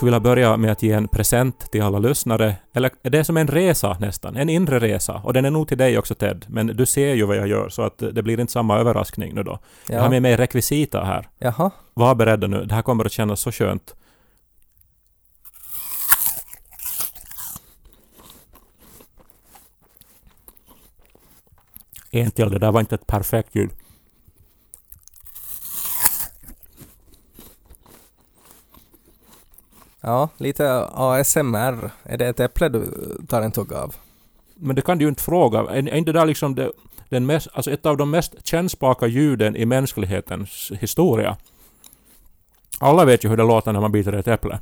skulle vilja börja med att ge en present till alla lyssnare. Eller det är som en resa nästan, en inre resa. Och den är nog till dig också Ted. Men du ser ju vad jag gör så att det blir inte samma överraskning nu då. Jag har Ja. med mig rekvisita här. Jaha. Var beredda nu, det här kommer att kännas så skönt. En till, det där var inte ett perfekt ljud. Ja, lite ASMR. Är det ett äpple du tar en tugga av? Men det kan du ju inte fråga. Är är inte det där liksom det, den mest, alltså ett av de mest kännspaka ljuden i mänsklighetens historia? Alla vet ju hur det låter när man biter ett äpple.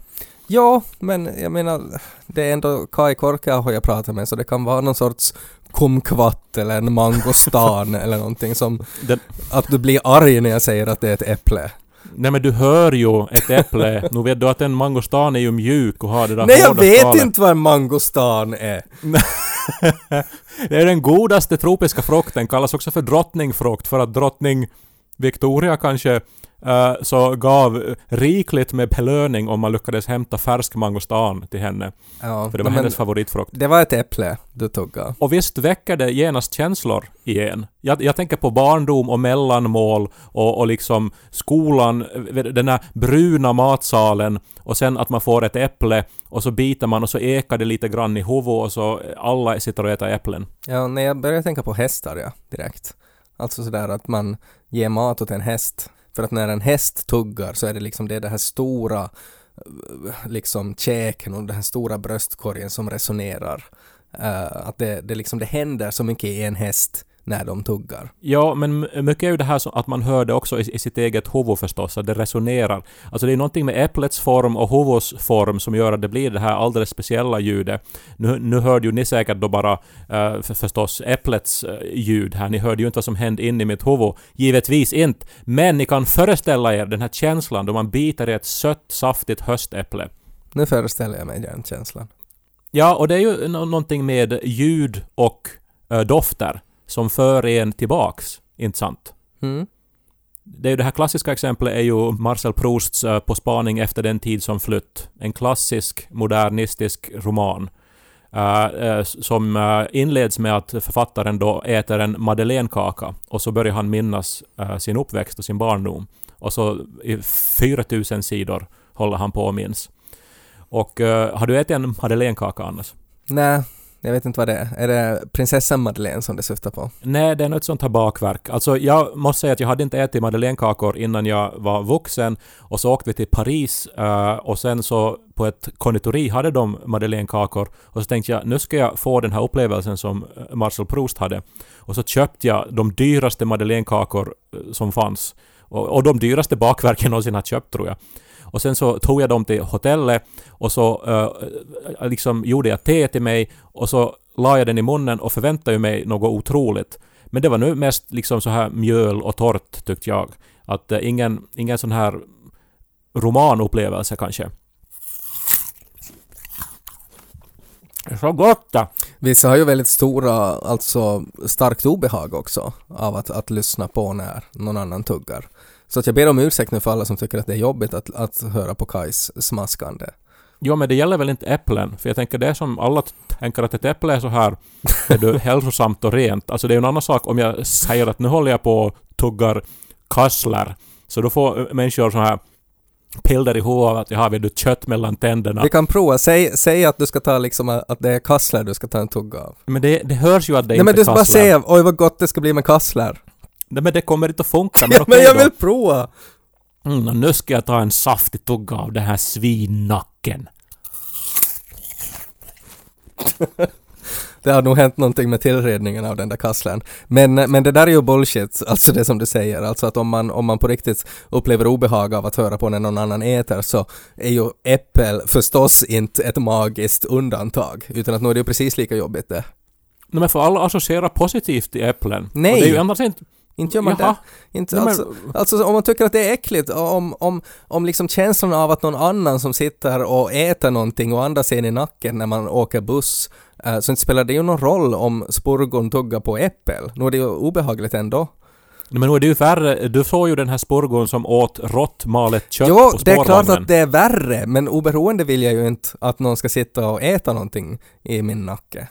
Ja, men jag menar, det är ändå Kai Korkeaho jag pratar med så det kan vara någon sorts kumkvatt eller en mangostan eller någonting som Den, att du blir arg när jag säger att det är ett äpple. Nej men du hör ju ett äpple. nu vet du att en mangostan är ju mjuk och har det där Nej, jag vet skalet. inte vad en mangostan är! Det är den godaste tropiska frukten, kallas också för drottningfrukt för att drottning Victoria kanske eh, så gav rikligt med belöning om man lyckades hämta färsk mangostan till henne. Ja, För det var hennes favoritfrukt. det var ett äpple du tuggade. Och visst väcker det genast känslor igen. Jag, jag tänker på barndom och mellanmål och, och liksom skolan, den här bruna matsalen och sen att man får ett äpple och så biter man och så ekar det lite grann i huvudet och så alla sitter och äter äpplen. Ja, när jag började tänka på hästar, ja, direkt. Alltså sådär att man ger mat åt en häst. För att när en häst tuggar så är det liksom det, är det här stora eh, liksom käken och den här stora bröstkorgen som resonerar. Uh, att det, det liksom det händer så mycket i en häst när de tuggar. Ja, men mycket är ju det här som att man hör det också i, i sitt eget huvud förstås, att det resonerar. Alltså det är någonting med äpplets form och huvudets form som gör att det blir det här alldeles speciella ljudet. Nu, nu hörde ju ni säkert då bara eh, för, förstås äpplets eh, ljud här. Ni hörde ju inte vad som hände in i mitt huvud. Givetvis inte. Men ni kan föreställa er den här känslan då man biter i ett sött, saftigt höstäpple. Nu föreställer jag mig den känslan. Ja, och det är ju nå- någonting med ljud och eh, dofter som för en tillbaks. Inte sant? Mm. Det, är det här klassiska exemplet är ju Marcel Prousts eh, På spaning efter den tid som flytt. En klassisk modernistisk roman. eh, eh, som eh, inleds med att författaren då äter en madeleinekaka och så börjar han minnas sin uppväxt och sin barndom. Och så i 4000 sidor håller han på och minns. Och har du ätit en madeleinekaka annars? Nej, jag vet inte vad det är. Är det prinsessan Madeleine som det syftar på? Nej, det är något sånt här bakverk. Alltså jag måste säga att jag hade inte ätit madeleinekakor innan jag var vuxen och så åkte vi till Paris eh, och sen så på ett konditori hade de madeleinekakor och så tänkte jag nu ska jag få den här upplevelsen som eh, Marcel Proust hade. Och så köpte jag de dyraste madeleinekakor eh, som fanns. Och, och de dyraste bakverken jag någonsin har köpt tror jag. Och sen så tog jag dem till hotellet och så uh, liksom gjorde jag te till mig och så la jag den i munnen och förväntade mig något otroligt. Men det var nu mest liksom så här mjöl och torrt tyckte jag. Att uh, ingen, ingen sån här romanupplevelse kanske. Så gott det! Vissa har ju väldigt stora, alltså starkt obehag också av att, att lyssna på när någon annan tuggar. Så att jag ber om ursäkt nu för alla som tycker att det är jobbigt att, att höra på Kais smaskande. Jo, men det gäller väl inte äpplen? För jag tänker det är som alla tänker att ett äpple är så här är du, hälsosamt och rent. Alltså det är ju en annan sak om jag säger att nu håller jag på och tuggar kassler. Så då får människor så här piller i huvudet att jag har vet du kött mellan tänderna. Vi kan prova, säg, säg att du ska ta liksom att det är kassler du ska ta en tugga av. Men det, det hörs ju att det Nej inte men du är ska bara kassler. säga oj vad gott det ska bli med kassler. Nej, men det kommer inte att funka. Men Ja, men jag då. vill prova! Mm, och nu ska jag ta en saftig tugga av den här svinnacken. Det har nog hänt någonting med tillredningen av den där kasslern. Men, men det där är ju bullshit, alltså det som du säger. Alltså att om man, om man på riktigt upplever obehag av att höra på när någon annan äter så är ju äppel förstås inte ett magiskt undantag. Utan att nu är det ju precis lika jobbigt det. Nej, men för alla associera positivt till äpplen. Nej. Och det är ju annars inte... Inte gör man Jaha. det. Inte, alltså, alltså om man tycker att det är äckligt, om, om, om liksom känslan av att någon annan som sitter och äter någonting och andas en i nacken när man åker buss, eh, så inte spelar det ju någon roll om spurgon tuggar på äppel. Nu är det ju obehagligt ändå. Men nu är det ju värre. Du såg ju den här spurgon som åt rått malet kött Jo, på det är klart spårvagnen. att det är värre, men oberoende vill jag ju inte att någon ska sitta och äta någonting i min nacke.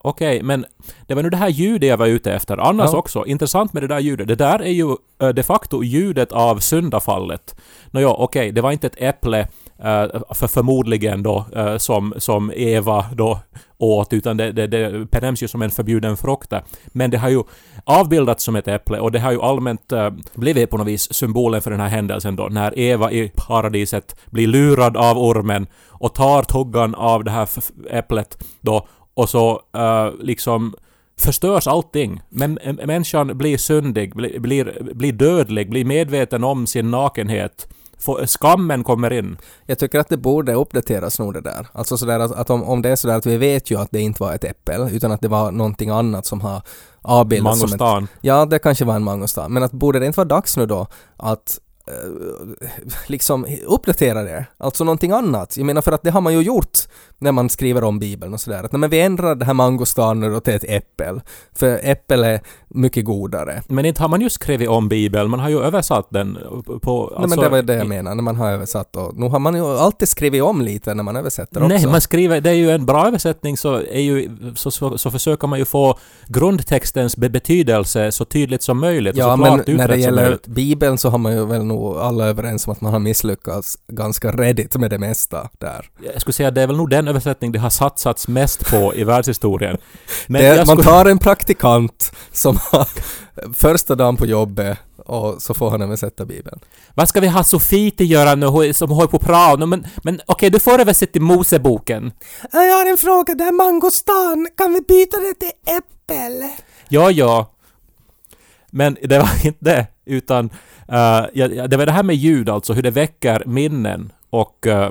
Okej, men det var nu det här ljudet jag var ute efter. Annars Ja. också, intressant med det där ljudet. Det där är ju eh, de facto ljudet av syndafallet. Nåja, okej, det var inte ett äpple eh, för förmodligen då eh, som, som Eva då åt, utan det, det, det benämns ju som en förbjuden frukt där. Men det har ju avbildats som ett äpple och det har ju allmänt blivit på något vis symbolen för den här händelsen då, när Eva i paradiset blir lurad av ormen och tar tuggan av det här äpplet då och så eh, liksom förstörs allting. Men ä- människan blir syndig, blir, blir, blir dödlig, blir medveten om sin nakenhet. Får, skammen kommer in. Jag tycker att det borde uppdateras nog det där. Alltså sådär att, att om, om det är sådär att vi vet ju att det inte var ett äppel, utan att det var någonting annat som har avbildats som ett... Mangostan. Ja, det kanske var en mangostan. Men att borde det inte vara dags nu då att eh, liksom uppdatera det? Alltså någonting annat. Jag menar för att det har man ju gjort när man skriver om Bibeln och sådär. Att nej, men vi ändrar det här mangostan nu till ett äppel. För äppel är mycket godare. Men inte har man ju skrivit om Bibeln, man har ju översatt den på... nej men alltså, det var det jag menar när man har översatt och nu har man ju alltid skrivit om lite när man översätter också. Nej, man skriver, det är ju en bra översättning så, är ju, så, så, så försöker man ju få grundtextens be- betydelse så tydligt som möjligt Ja, men när det gäller. Bibeln så har man ju väl nog alla överens om att man har misslyckats ganska redigt med det mesta där. Jag skulle säga att det är väl nog den översättning det har satsats mest på i världshistorien. Det, jag man skulle, tar en praktikant som har första dagen på jobbet och så får han översätta Bibeln. vad ska vi ha Sofie till göra nu som håller på att prata? Men, men okej, du får översätta till Moseboken. Jag har en fråga, det här mangostan, kan vi byta det till äppel? Ja, ja. Men det var inte det, utan eh, ja, det var det här med ljud alltså, hur det väcker minnen och, eh,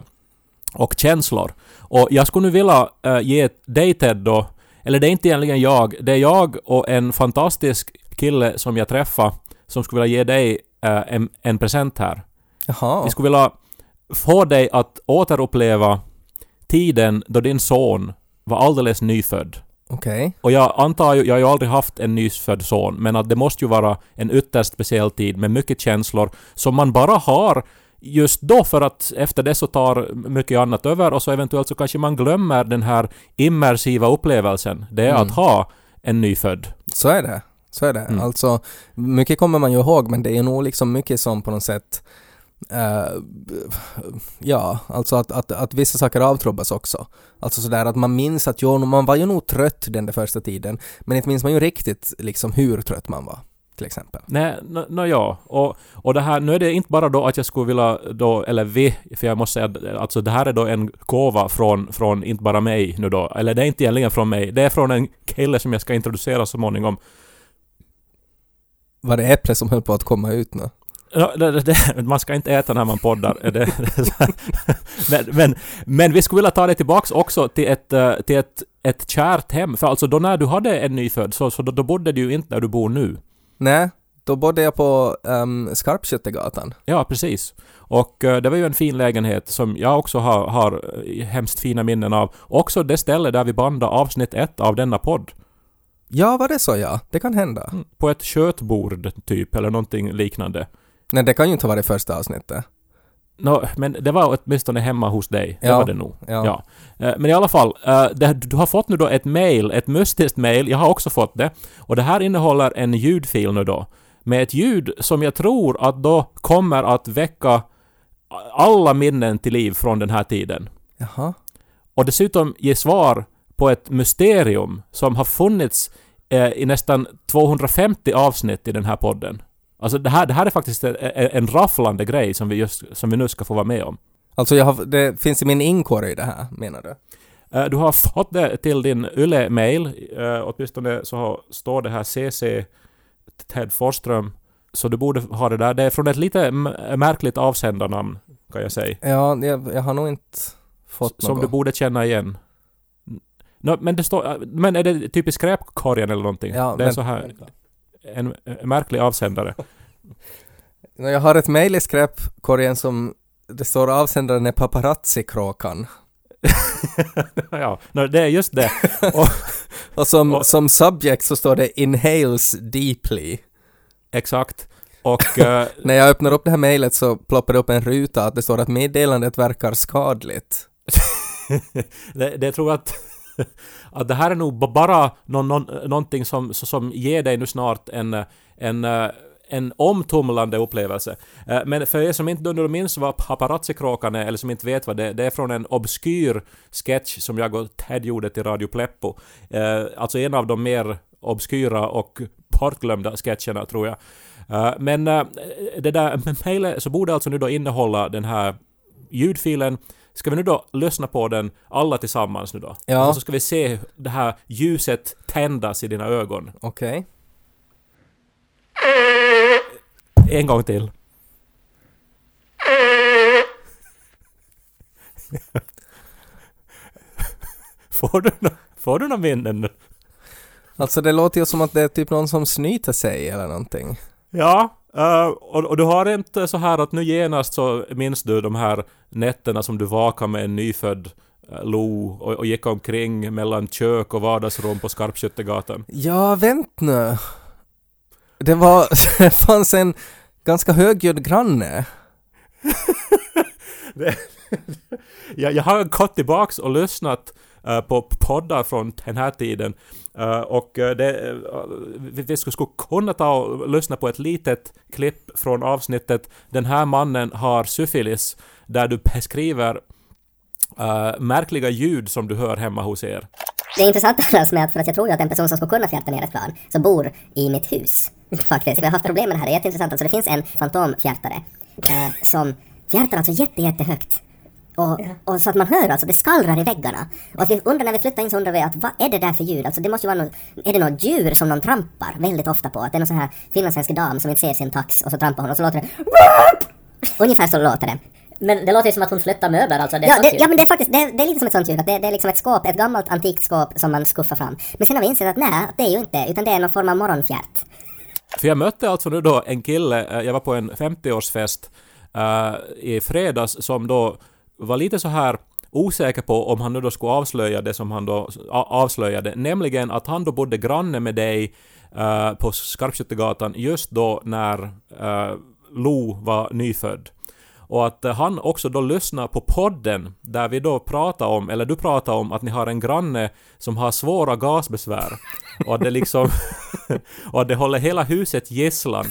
och känslor. Och jag skulle nu vilja eh, ge dig Ted då, eller det är inte egentligen jag, det är jag och en fantastisk kille som jag träffade som skulle vilja ge dig en, en present här. Jaha, Vi skulle vilja få dig att återuppleva tiden då din son var alldeles nyfödd. Okej. Och jag antar ju, jag har ju aldrig haft en nyfödd son, men att det måste ju vara en ytterst speciell tid med mycket känslor som man bara har just då för att efter det så tar mycket annat över och så eventuellt så kanske man glömmer den här immersiva upplevelsen. Det är Mm. att ha en nyfödd. Så är det. Så är det. Mm. Alltså, mycket kommer man ju ihåg men det är nog liksom mycket som på något sätt eh, ja, alltså att, att, att vissa saker avtrubbas också. Alltså sådär att man minns att jo, man var ju nog trött den där första tiden men inte minns man ju riktigt liksom hur trött man var till exempel. Nej, nå nå ja. Och, och det här, nu är det inte bara då att jag skulle vilja då, eller vi, för jag måste säga alltså det här är då en gåva från, från inte bara mig nu då, eller det är inte egentligen från mig, det är från en kille som jag ska introducera så småningom. Var det äpple som höll på att komma ut nu? Ja, det, det, man ska inte äta när man poddar. Det, men, men, men vi skulle vilja ta det tillbaks också till ett, eh, till ett, ett kärt hem. För alltså då när du hade en nyfödd så, så då, då bodde du ju inte där du bor nu. Nej, då bodde jag på um, Skarpskyttegatan. Ja, precis. Och eh, det var ju en fin lägenhet som jag också har, har eh, hemskt fina minnen av. Också det ställe där vi bandade avsnitt ett av denna podd. Ja, var det så ja? Det kan hända. Mm. På ett kötbord typ, eller någonting liknande. Nej, det kan ju inte ha varit första avsnittet. Nå, men det var åtminstone hemma hos dig. Det Ja, var det nog. ja. Ja. Eh, Men i alla fall, eh, det, du har fått nu då ett mail, ett mystiskt mail. Jag har också fått det. Och det här innehåller en ljudfil nu då. Med ett ljud som jag tror att då kommer att väcka alla minnen till liv från den här tiden. Jaha. Och dessutom ge svar på ett mysterium som har funnits eh, i nästan 250 avsnitt i den här podden. Alltså det här, det här är faktiskt en, en rafflande grej som vi, just, som vi nu ska få vara med om. Alltså jag har, det finns i min inkorg det här, menar du? Eh, Du har fått det till din Yle-mail. eh, Åtminstone så har- står det här CC Ted Forsström. Så du borde ha det där. Det är från ett lite märkligt avsändarnamn, kan jag säga. Ja, jag, jag har nog inte fått Som något. du borde känna igen. Nå, men det står... eh, Men är det typ i skräpkorgen eller någonting? Ja, det är men- så här... En, en märklig avsändare. Jag har ett mejl i skräpkorgen som det står avsändaren är paparazzi-kråkan. ja, det är just det. Och som, Och- som subject så står det inhales deeply. Exakt. Och eh, När jag öppnar upp det här mejlet så ploppar det upp en ruta att det står att meddelandet verkar skadligt. det, det tror jag att, att det här är nog bara någon, någon, någonting som, som ger dig nu snart en, en, eh, en omtumlande upplevelse. Eh, men för er som inte minns vad Paparazzi-kråkan är, eller som inte vet vad det är, det är från en obskyr sketch som jag och Ted gjorde till Radio Pleppo. Eh, alltså en av de mer obskyra och bortglömda sketcherna tror jag. Men det där mejlet så borde alltså nu då innehålla den här ljudfilen. Ska vi nu då lyssna på den alla tillsammans nu då? Ja. Och så ska vi se det här ljuset tändas i dina ögon. Okej. En gång till. Får du, nå- får du några minnen? Alltså det låter ju som att det är typ någon som snyter sig eller någonting. Ja, eh, och, och du har inte så här att nu genast så minns du de här nätterna som du vakade med en nyfödd eh, Lo och, och gick omkring mellan kök och vardagsrum på Skarpskyttegatan. Ja, vänt nu. Det var, det fanns en ganska högljudd granne. jag, jag har gått tillbaks och lyssnat Eh, på poddar från den här tiden eh, och eh, det, vi, skulle kunna ta och lyssna på ett litet klipp från avsnittet Den här mannen har syfilis där du beskriver Uh, märkliga ljud som du hör hemma hos er. Det är intressant alltså med att, för att jag tror ju att en person som skulle kunna fjärta ner ett plan, som bor i mitt hus. Faktiskt. Vi har haft problem med det här, det är jätteintressant. Alltså det finns en fantomfjärtare eh, som fjärtar alltså jätte, jättehögt. Och, och så att man hör alltså, det skallrar i väggarna. Och att vi undrar när vi flyttar in så undrar vi att vad är det där för ljud? Alltså det måste ju vara något, är det något djur som någon trampar väldigt ofta på? Att det är någon sån här finlandssvensk dam som inte ser sin tax och så trampar hon och så låter det Ungefär så låter det. Men det låter ju som att hon flyttar möbler alltså. Det är Ja, det, ja men det är faktiskt, det, är- det är lite som ett sånt ljud, att det, det är liksom ett skåp, ett gammalt antikt skåp som man skuffar fram. Men sen har vi insett att nej, det är ju inte, utan det är någon form av morgonfjärt. För jag mötte alltså nu då en kille, eh, jag var på en 50-årsfest eh, i fredags som då var lite så här osäker på om han nu då skulle avslöja det som han då avslöjade, nämligen att han då bodde granne med dig eh, på Skarpskyttegatan just då när eh, Lo var nyfödd. Och att eh, han också då lyssnar på podden där vi då pratar om, eller du pratar om att ni har en granne som har svåra gasbesvär. Och att det liksom... och att det håller hela huset gisslan.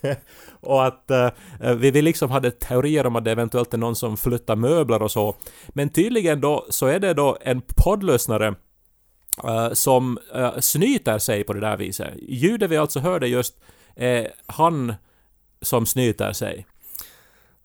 och att eh, vi, vi liksom hade teorier om att det eventuellt är någon som flyttar möbler och så. Men tydligen då så är det då en poddlyssnare eh, som eh, snyter sig på det där viset. Ljudet vi alltså hörde just är han som snyter sig.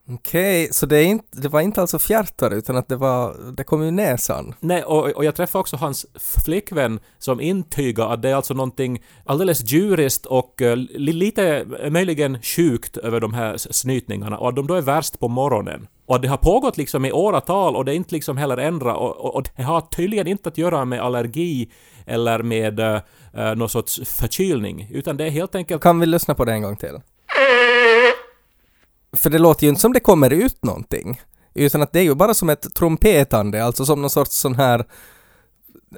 Okej, så det, inte, det var inte alltså fjärtar utan att det var, det kom ur näsan. Nej, och, och jag träffade också hans flickvän som intygar att det är alltså någonting alldeles djuriskt och li, lite eh, möjligen sjukt över de här snytningarna och att de då är värst på morgonen. Och att det har pågått liksom i åratal och det är inte liksom heller ändrat och, och, och det har tydligen inte att göra med allergi eller med uh, någon sorts förkylning utan det är helt enkelt Kan vi lyssna på det en gång till? För det låter ju inte som det kommer ut någonting. Utan att det är ju bara som ett trumpetande, alltså som någon sorts sån här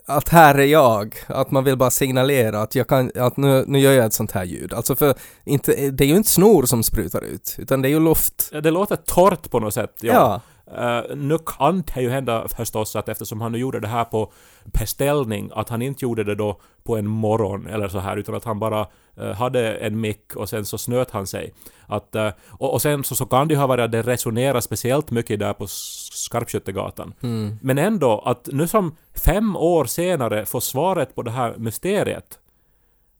att här är jag, att man vill bara signalera att jag kan, att nu, nu gör jag ett sånt här ljud. Alltså för inte, det är ju inte snor som sprutar ut, utan det är ju luft. det låter torrt på något sätt. Ja. Eh, nu kan det ju hända förstås att eftersom han nu gjorde det här på beställning, att han inte gjorde det då på en morgon eller så här, utan att han bara eh, hade en mick och sen så snöt han sig. Att, eh, och, och sen så, så kan det ju ha varit att det resonerar speciellt mycket där på Skarpskyttegatan. Men ändå, att nu som fem år senare få svaret på det här mysteriet,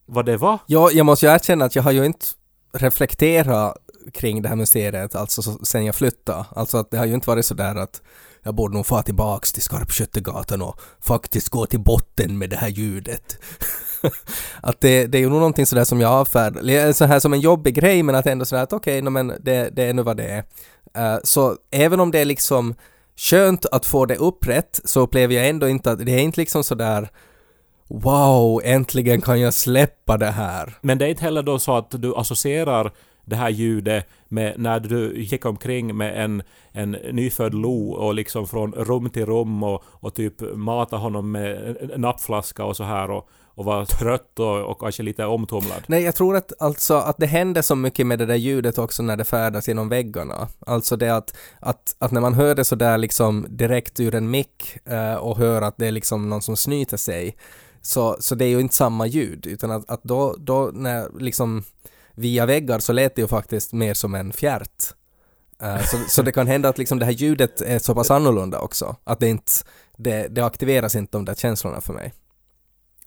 vad det var. Ja, jag måste ju erkänna att jag har ju inte reflekterat kring det här mysteriet, alltså sen jag flyttade. Alltså att det har ju inte varit sådär att jag borde nog få tillbaks till Skarpskyttegatan och faktiskt gå till botten med det här ljudet. att det, det är ju nog någonting sådär som jag avfärdar, så här som en jobbig grej men att ändå sådär att okej, no, men det, det är nu vad det är. Uh, så även om det är liksom skönt att få det upprätt så upplever jag ändå inte att det är inte liksom sådär Wow, äntligen kan jag släppa det här. Men det är inte heller då så att du associerar det här ljudet med när du gick omkring med en, en nyfödd lo och liksom från rum till rum och, och typ mata honom med en- nappflaska och så här och, och var trött och, och kanske lite omtumlad. Nej, jag tror att, alltså, att det händer så mycket med det där ljudet också när det färdas genom väggarna. Alltså det att, att, att när man hör det så där liksom direkt ur en mick eh, och hör att det är liksom någon som snyter sig, så, så det är ju inte samma ljud, utan att, att då, då när liksom via väggar så lät det ju faktiskt mer som en fjärt. Eh, så, så det kan hända att liksom det här ljudet är så pass annorlunda också, att det inte, det, det aktiveras inte de där känslorna för mig.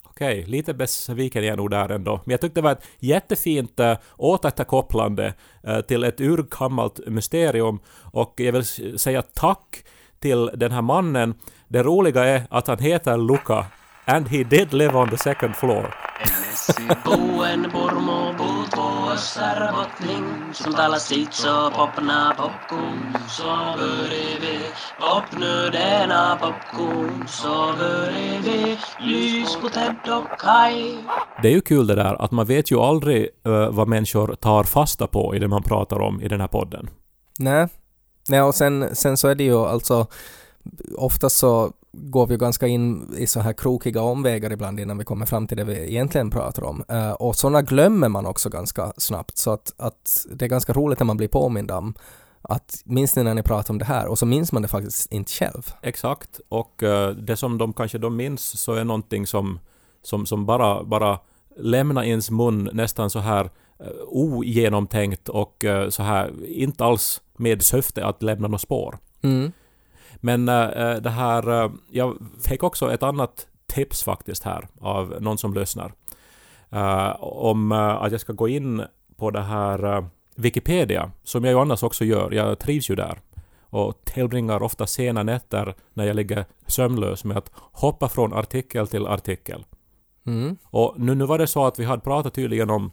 Okej, lite besviken är jag nog där ändå. Men jag tyckte det var ett jättefint äh, återkopplande äh, till ett urgammalt mysterium och jag vill säga tack till den här mannen. Det roliga är att han heter Luca and he did live on the second floor. Vuossar bottning Som talar sitt så popna popcorn Så börjar vi Popnu denna popcorn Så börjar vi Lys på Ted och Kai Det är ju kul det där att man vet ju aldrig äh, vad människor tar fasta på i det man pratar om i den här podden. Nej. Nej, och sen, sen så är det ju alltså oftast så går vi ganska in i så här krokiga omvägar ibland innan vi kommer fram till det vi egentligen pratar om. Eh, och sådana glömmer man också ganska snabbt så att, att det är ganska roligt när man blir påmind om att minns ni när ni pratade om det här? Och så minns man det faktiskt inte själv. Exakt. Och eh, det som de kanske de minns så är någonting som, som, som bara, bara lämnar ens mun nästan så här eh, ogenomtänkt och så här inte alls med syfte att lämna något spår. Mm. Men eh, det här, eh, jag fick också ett annat tips faktiskt här av någon som lyssnar. Eh, om att jag ska gå in på det här Wikipedia, som jag ju annars också gör. Jag trivs ju där. Och tillbringar ofta sena nätter när jag ligger sömnlös med att hoppa från artikel till artikel. Mm. Och nu, nu var det så att vi hade pratat tydligen om,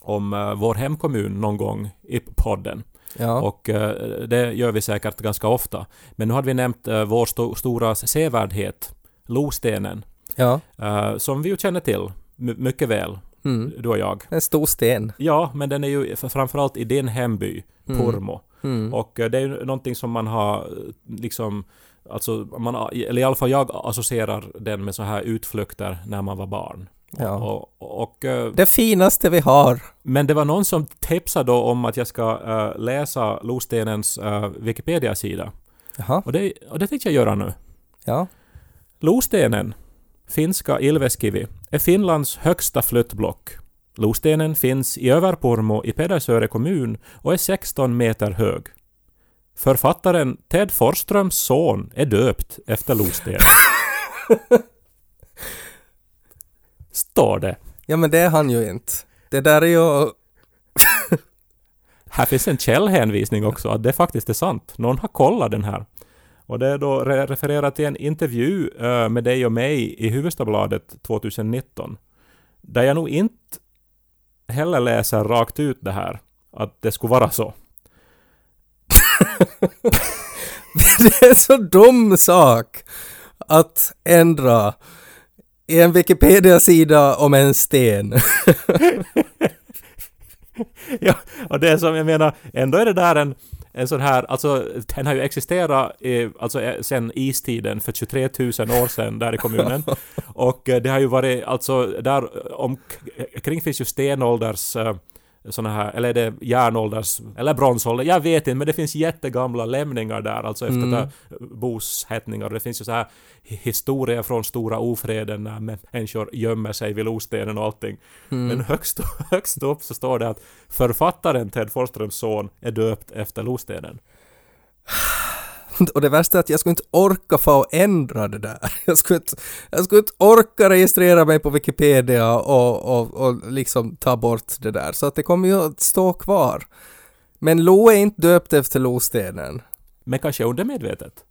om vår hemkommun någon gång i podden. Ja. Och eh, det gör vi säkert ganska ofta. Men nu hade vi nämnt eh, vår sto- stora sevärdhet, Lostenen, ja. eh, som vi ju känner till my- mycket väl, Mm. du och jag. En stor sten. Ja, men den är ju framförallt i din hemby, Purmo. Mm. Och det är ju någonting som man har liksom Alltså, man, eller i alla fall jag associerar den med så här utflykter när man var barn. Ja. Och, och, och, eh, Det finaste vi har. men det var någon som tipsade då om att jag ska eh, läsa Lostenens uh, Wikipedia-sida. Jaha. Och det, och det tänkte jag göra nu. Ja. Lostenen, finska Ilveskivi, är Finlands högsta flyttblock. Lostenen finns i Överpormo i Pedersöre kommun och är 16 meter hög. Författaren Ted Forsströms son är döpt efter Lostenen. Står det. Ja men det är han ju inte. Det där är ju... Här finns en källhänvisning också, att det faktiskt är sant. Någon har kollat den här. Och det är då re- refererat till en intervju eh, med dig och mig i Hufvudstadsbladet 2019. Där jag nog inte heller läser rakt ut det här, att det skulle vara så. det är så dum sak att ändra i en Wikipedia-sida om en sten. ja, och det är som jag menar, ändå är det där en, en sån här, alltså den har ju existerat i, alltså eh, sen istiden för 23 000 år sedan där i kommunen. och eh, det har ju varit, alltså där omkring finns ju stenålders eh, såna här, eller är det järnålders, eller bronsålder, jag vet inte, men det finns jättegamla lämningar där, alltså efter Mm. mm. bosättningar. Det finns ju så här historier från stora ofreden när människor gömmer sig vid Lostenen och allting. Men högst, högst upp så står det att författaren Ted Forsströms son är döpt efter Lostenen. Och det värsta är att jag skulle inte orka få ändra det där. Jag skulle inte, jag skulle inte orka registrera mig på Wikipedia och, och, och liksom ta bort det där. Så att det kommer ju att stå kvar. Men Lo är inte döpt efter Lostenen. Men kanske undermedvetet.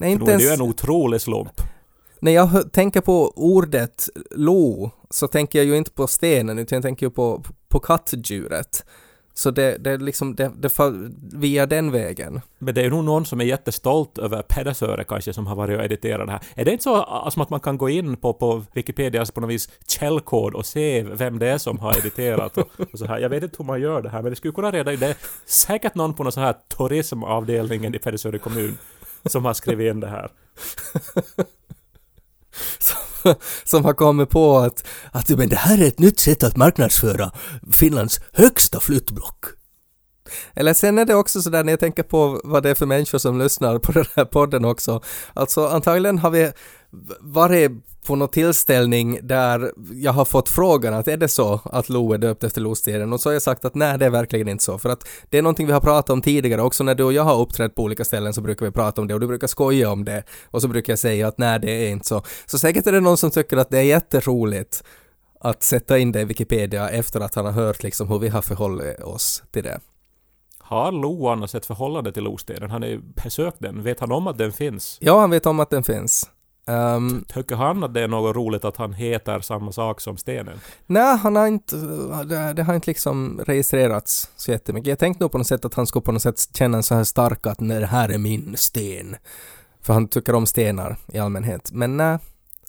Nej, Inte inte det är ens, en otrolig slump. när jag tänker på ordet lo så tänker jag ju inte på stenen utan jag tänker ju på, på kattdjuret. Så det, det är liksom det, det fall, via den vägen. Men det är nog någon som är jättestolt över Pedersöre kanske som har varit och editerat det här. Är det inte så som att man kan gå in på, på Wikipedias på något vis källkod och se vem det är som har editerat och, och så här. Jag vet inte hur man gör det här men det skulle kunna reda ut. Det säkert någon på någon så här turismavdelningen i Pedersöre kommun som har skrivit in det här. Som som har kommit på att, att men det här är ett nytt sätt att marknadsföra Finlands högsta flyttblock. Eller sen är det också sådär när jag tänker på vad det är för människor som lyssnar på den här podden också. Alltså antagligen har vi varit på någon tillställning där jag har fått frågan att är det så att Lo är döpt efter Lostiden? Och så har jag sagt att nej, det är verkligen inte så. För att det är någonting vi har pratat om tidigare också när du och jag har uppträtt på olika ställen så brukar vi prata om det och du brukar skoja om det. Och så brukar jag säga att nej, det är inte så. Så säkert är det någon som tycker att det är jätteroligt att sätta in det i Wikipedia efter att han har hört liksom hur vi har förhållit oss till det. Har Lo annars ett förhållande till Lostenen? Han har ju besökt den. Vet han om att den finns? Ja, han vet om att den finns. Um, Tycker han att det är något roligt att han heter samma sak som stenen? nej, han har inte, det, det har inte liksom registrerats så jättemycket. Jag tänkte nog på något sätt att han skulle på något sätt känna en så här stark att nej, det här är min sten. För han tycker om stenar i allmänhet. Men nej.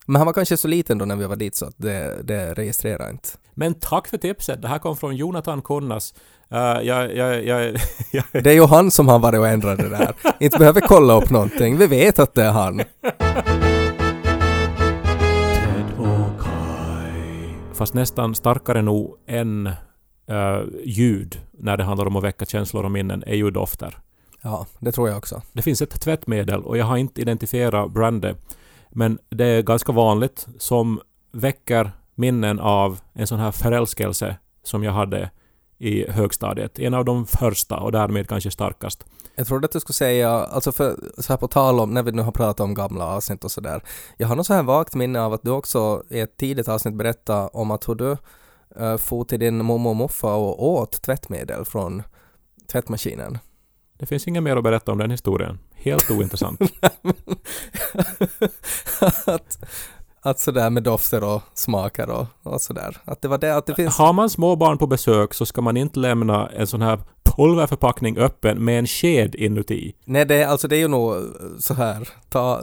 Men han var kanske så liten då när vi var dit så att det, det registrerar inte. Men tack för tipset. Det här kom från Jonathan Kunnas. Uh, jag, jag, jag, Det är ju han som har varit och ändrat det där. inte behöver kolla upp någonting. Vi vet att det är han. Fast nästan starkare nog än eh, ljud när det handlar om att väcka känslor och minnen är ju dofter. Ja, det tror jag också. Det finns ett tvättmedel och jag har inte identifierat brandet. Men det är ganska vanligt som väcker minnen av en sån här förälskelse som jag hade i högstadiet. En av de första och därmed kanske starkast. Jag trodde att du skulle säga, alltså för så här på tal om, när vi nu har pratat om gamla avsnitt och sådär. Jag har något så här vagt minne av att du också i ett tidigt avsnitt berättade om att hur du uh, for till din mormor och morfar och åt tvättmedel från tvättmaskinen. Det finns inget mer att berätta om den historien. Helt ointressant. att, att sådär med dofter och smaker och, och sådär. Att det var det, att det finns... Har man småbarn på besök så ska man inte lämna en sån här pulverförpackning öppen med en sked inuti. Nej, det, är- alltså det är ju nog så här, ta,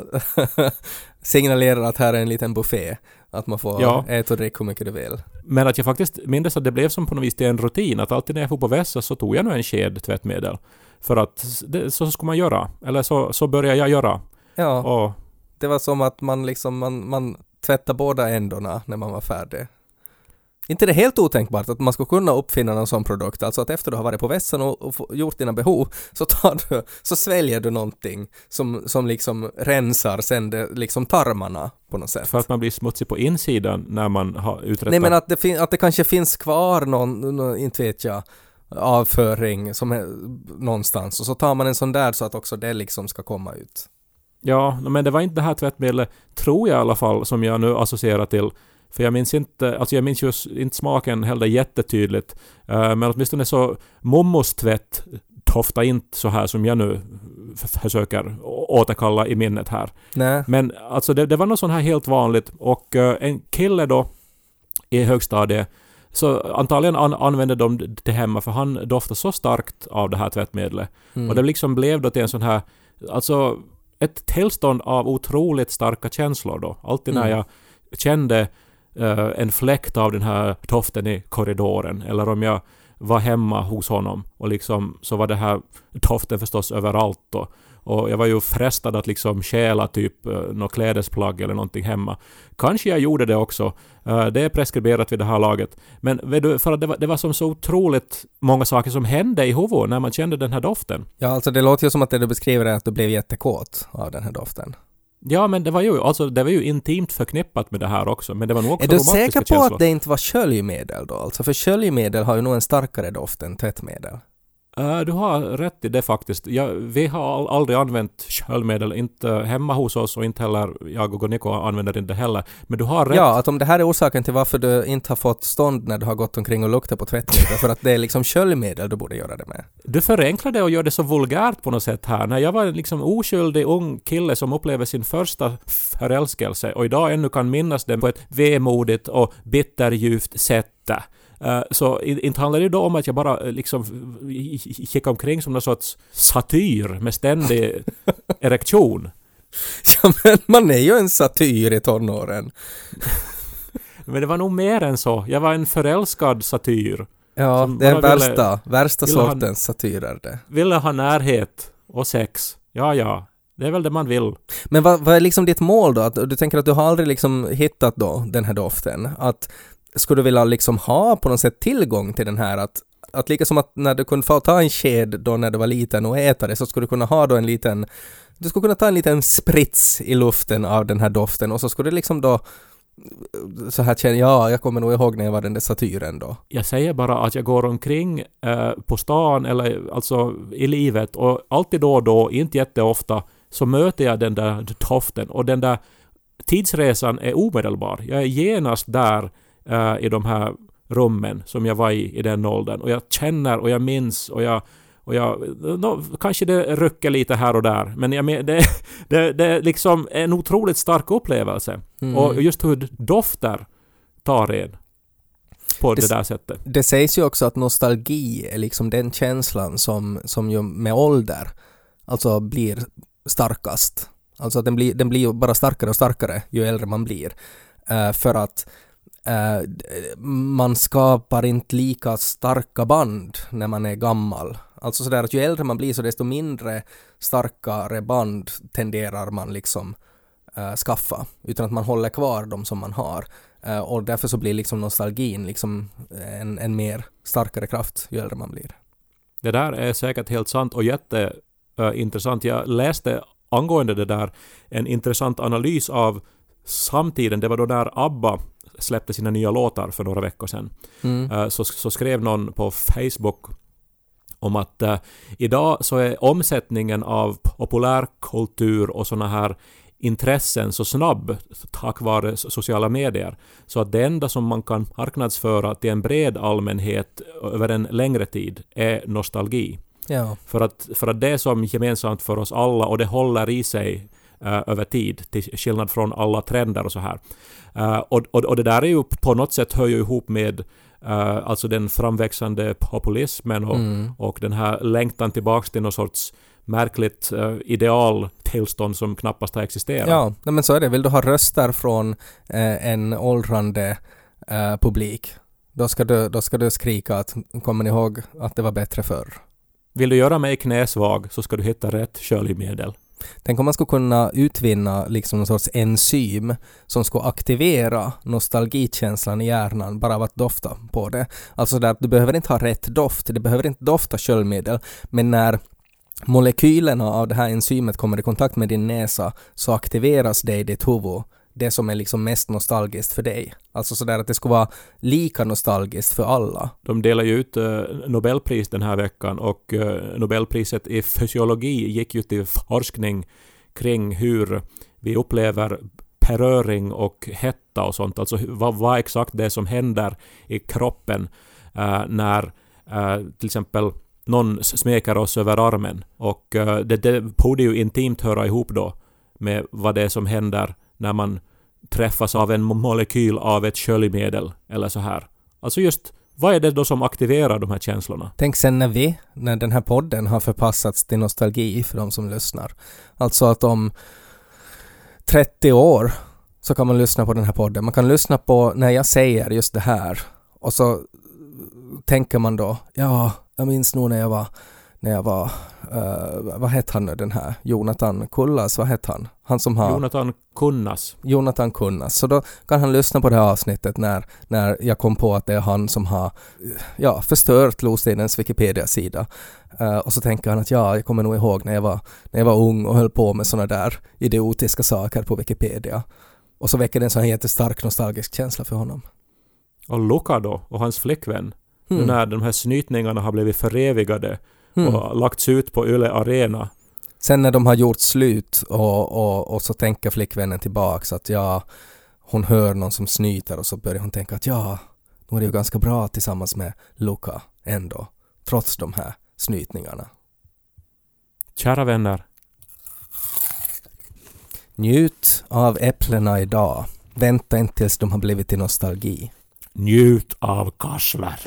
signalera att här är en liten buffé. Att man får Ja. äta och dricka hur mycket du vill. Men att jag faktiskt minns att det blev som på något vis till en rutin att alltid när jag får på vässa så tog jag nog en sked tvättmedel. För att det, så ska man göra. Eller så, så börjar jag göra. Ja, Och det var som att man liksom, man, man tvättade båda ändorna när man var färdig. Inte det är helt otänkbart att man skulle kunna uppfinna någon sån produkt, alltså att efter du har varit på vässan och, och gjort dina behov så tar du, så sväljer du någonting som, som liksom rensar sen det, liksom tarmarna på något sätt. för att man blir smutsig på insidan när man har uträttat... Nej men att det, fin- att det kanske finns kvar någon, någon, inte vet jag, avföring som är någonstans och så tar man en sån där så att också det liksom ska komma ut. Ja, men det var inte det här tvättmedlet, tror jag i alla fall, som jag nu associerar till. För jag minns inte, alltså jag minns ju inte smaken heller jättetydligt. Uh, men åtminstone så mommos tvätt doftar inte så här som jag nu försöker återkalla i minnet här. Nej. Men alltså det, det var något sånt här helt vanligt och eh, en kille då i högstadiet så antagligen an, använde de det hemma för han doftade så starkt av det här tvättmedlet. Mm. Och det liksom blev då till en sån här, alltså ett tillstånd av otroligt starka känslor då. Alltid när Mm. jag kände eh, en fläkt av den här doften i korridoren eller om jag var hemma hos honom och liksom så var det här doften förstås överallt då. Och jag var ju frestad att liksom stjäla typ uh, något klädesplagg eller någonting hemma. Kanske jag gjorde det också. Eh, det är preskriberat vid det här laget. Men för att det var, det var som så otroligt många saker som hände i huvudet när man kände den här doften. Ja, alltså det låter ju som att det du beskriver är att du blev jättekåt av den här doften. Ja, men det var ju, alltså, det var ju intimt förknippat med det här också. Men det var nog också Är du säker på känslor. att det inte var sköljmedel då? Alltså för sköljmedel har ju nog en starkare doft än tvättmedel. Eh, du har rätt i det faktiskt. Ja, vi har aldrig använt sköljmedel, inte hemma hos oss och inte heller jag och Niko använder inte heller. Men du har rätt. Ja, att om det här är orsaken till varför du inte har fått stånd när du har gått omkring och luktat på tvättmedel, för att det är liksom sköljmedel du borde göra det med. Du förenklar det och gör det så vulgärt på något sätt här. När jag var en liksom oskyldig ung kille som upplever sin första förälskelse och idag ännu kan minnas den på ett vemodigt och bitterljuvt sätt. Eh, Så inte handlar det då om att jag bara eh, liksom gick omkring som någon sorts satyr med ständig erektion. Ja, men man är ju en satyr i tonåren. Men det var nog mer än så. Jag var en förälskad satyr. Ja, det är värsta, värsta ville han- sortens satyrer det. Ville ha närhet och sex. Ja, ja. Det är väl det man vill. Men vad, vad är liksom ditt mål då? Att, du tänker att du har aldrig liksom hittat då den här doften. Att skulle du vilja liksom ha på något sätt tillgång till den här att att lika som att när du kunde få ta en sked då när du var liten och äta det så skulle du kunna ha då en liten du skulle kunna ta en liten sprits i luften av den här doften och så skulle du liksom då så här känna, ja, jag kommer nog ihåg när jag var den där satyren då. Jag säger bara att jag går omkring eh, på stan eller alltså i livet och alltid då och då, inte jätteofta, så möter jag den där doften och den där tidsresan är omedelbar. Jag är genast där eh, i de här rummen som jag var i i den åldern och jag känner och jag minns och jag och jag, no, kanske det rycker lite här och där, men jag men, det, det, det är liksom en otroligt stark upplevelse. Mm. Och just hur dofter tar en på det, Det- där sättet. Det sägs ju också att nostalgi är liksom den känslan som, som ju med ålder alltså blir starkast. Alltså den blir, den blir ju bara starkare och starkare ju äldre man blir. Eh, för att Eh, man skapar inte lika starka band när man är gammal. Alltså sådär att ju äldre man blir så desto mindre starkare band tenderar man liksom eh, skaffa. Utan att man håller kvar de som man har. Eh, och därför så blir liksom nostalgin liksom eh, en, en mer starkare kraft ju äldre man blir. Det där är säkert helt sant och jätteintressant. Eh, Jag läste angående det där en intressant analys av samtiden. Det var då när ABBA släppte sina nya låtar för några veckor sedan. Mm. Eh, så, så skrev någon på Facebook om att eh, idag så är omsättningen av populärkultur och såna här intressen så snabb tack vare so- sociala medier. Så att det enda som man kan marknadsföra till en bred allmänhet över en längre tid är nostalgi. Ja. För att, för att det är som gemensamt för oss alla och det håller i sig över tid till skillnad från alla trender och så här. Eh, och, och, och det där är ju på något sätt hör ju ihop med eh, alltså den framväxande populismen och, Mm. och den här längtan tillbaks till någon sorts märkligt uh, idealtillstånd som knappast har existerat. Ja, men så är det. Vill du ha röster från eh, en åldrande eh, publik, då ska, du, då ska du skrika att kommer ni ihåg att det var bättre förr? Vill du göra mig knäsvag så ska du hitta rätt sköljmedel. Tänk om man skulle kunna utvinna liksom någon sorts enzym som skulle aktivera nostalgikänslan i hjärnan bara av att dofta på det. Alltså där du behöver inte ha rätt doft, det behöver inte dofta sköljmedel, men när molekylerna av det här enzymet kommer i kontakt med din näsa så aktiveras det i ditt huvud det som är liksom mest nostalgiskt för dig. Alltså sådär att det skulle vara lika nostalgiskt för alla. De delar ju ut eh, Nobelpris den här veckan och eh, Nobelpriset i fysiologi gick ju till forskning kring hur vi upplever beröring och hetta och sånt. Alltså vad, vad exakt det är som händer i kroppen eh, när eh, till exempel någon smeker oss över armen. Och eh, det, det borde ju intimt höra ihop då med vad det är som händer när man träffas av en molekyl av ett sköljmedel eller så här. Alltså just vad är det då som aktiverar de här känslorna? Tänk sen när vi, när den här podden har förpassats till nostalgi för de som lyssnar. Alltså att om 30 år så kan man lyssna på den här podden. Man kan lyssna på när jag säger just det här och så tänker man då, ja, jag minns nog när jag var, när jag var, eh, vad hette han nu den här, Jonathan Kullas, vad hette han? Han som har... Jonathan Kunnas. Jonathan Kunnas. Så då kan han lyssna på det här avsnittet när, när jag kom på att det är han som har ja, förstört Lostenens Wikipedia-sida. Eh, och så tänker han att ja, jag kommer nog ihåg när jag var, när jag var ung och höll på med sådana där idiotiska saker på Wikipedia. Och så väcker det en sån här jättestark nostalgisk känsla för honom. Och Luca då, och hans flickvän. Nu Mm. när de här snytningarna har blivit förevigade Mm. och lagts ut på Yle Arena. Sen när de har gjort slut och, och, och så tänker flickvännen tillbaks att ja, hon hör någon som snyter och så börjar hon tänka att ja, nu är det ju ganska bra tillsammans med Luca ändå, trots de här snytningarna. Kära vänner, Njut av äpplena idag. Vänta inte tills de har blivit till nostalgi. njut av kassler.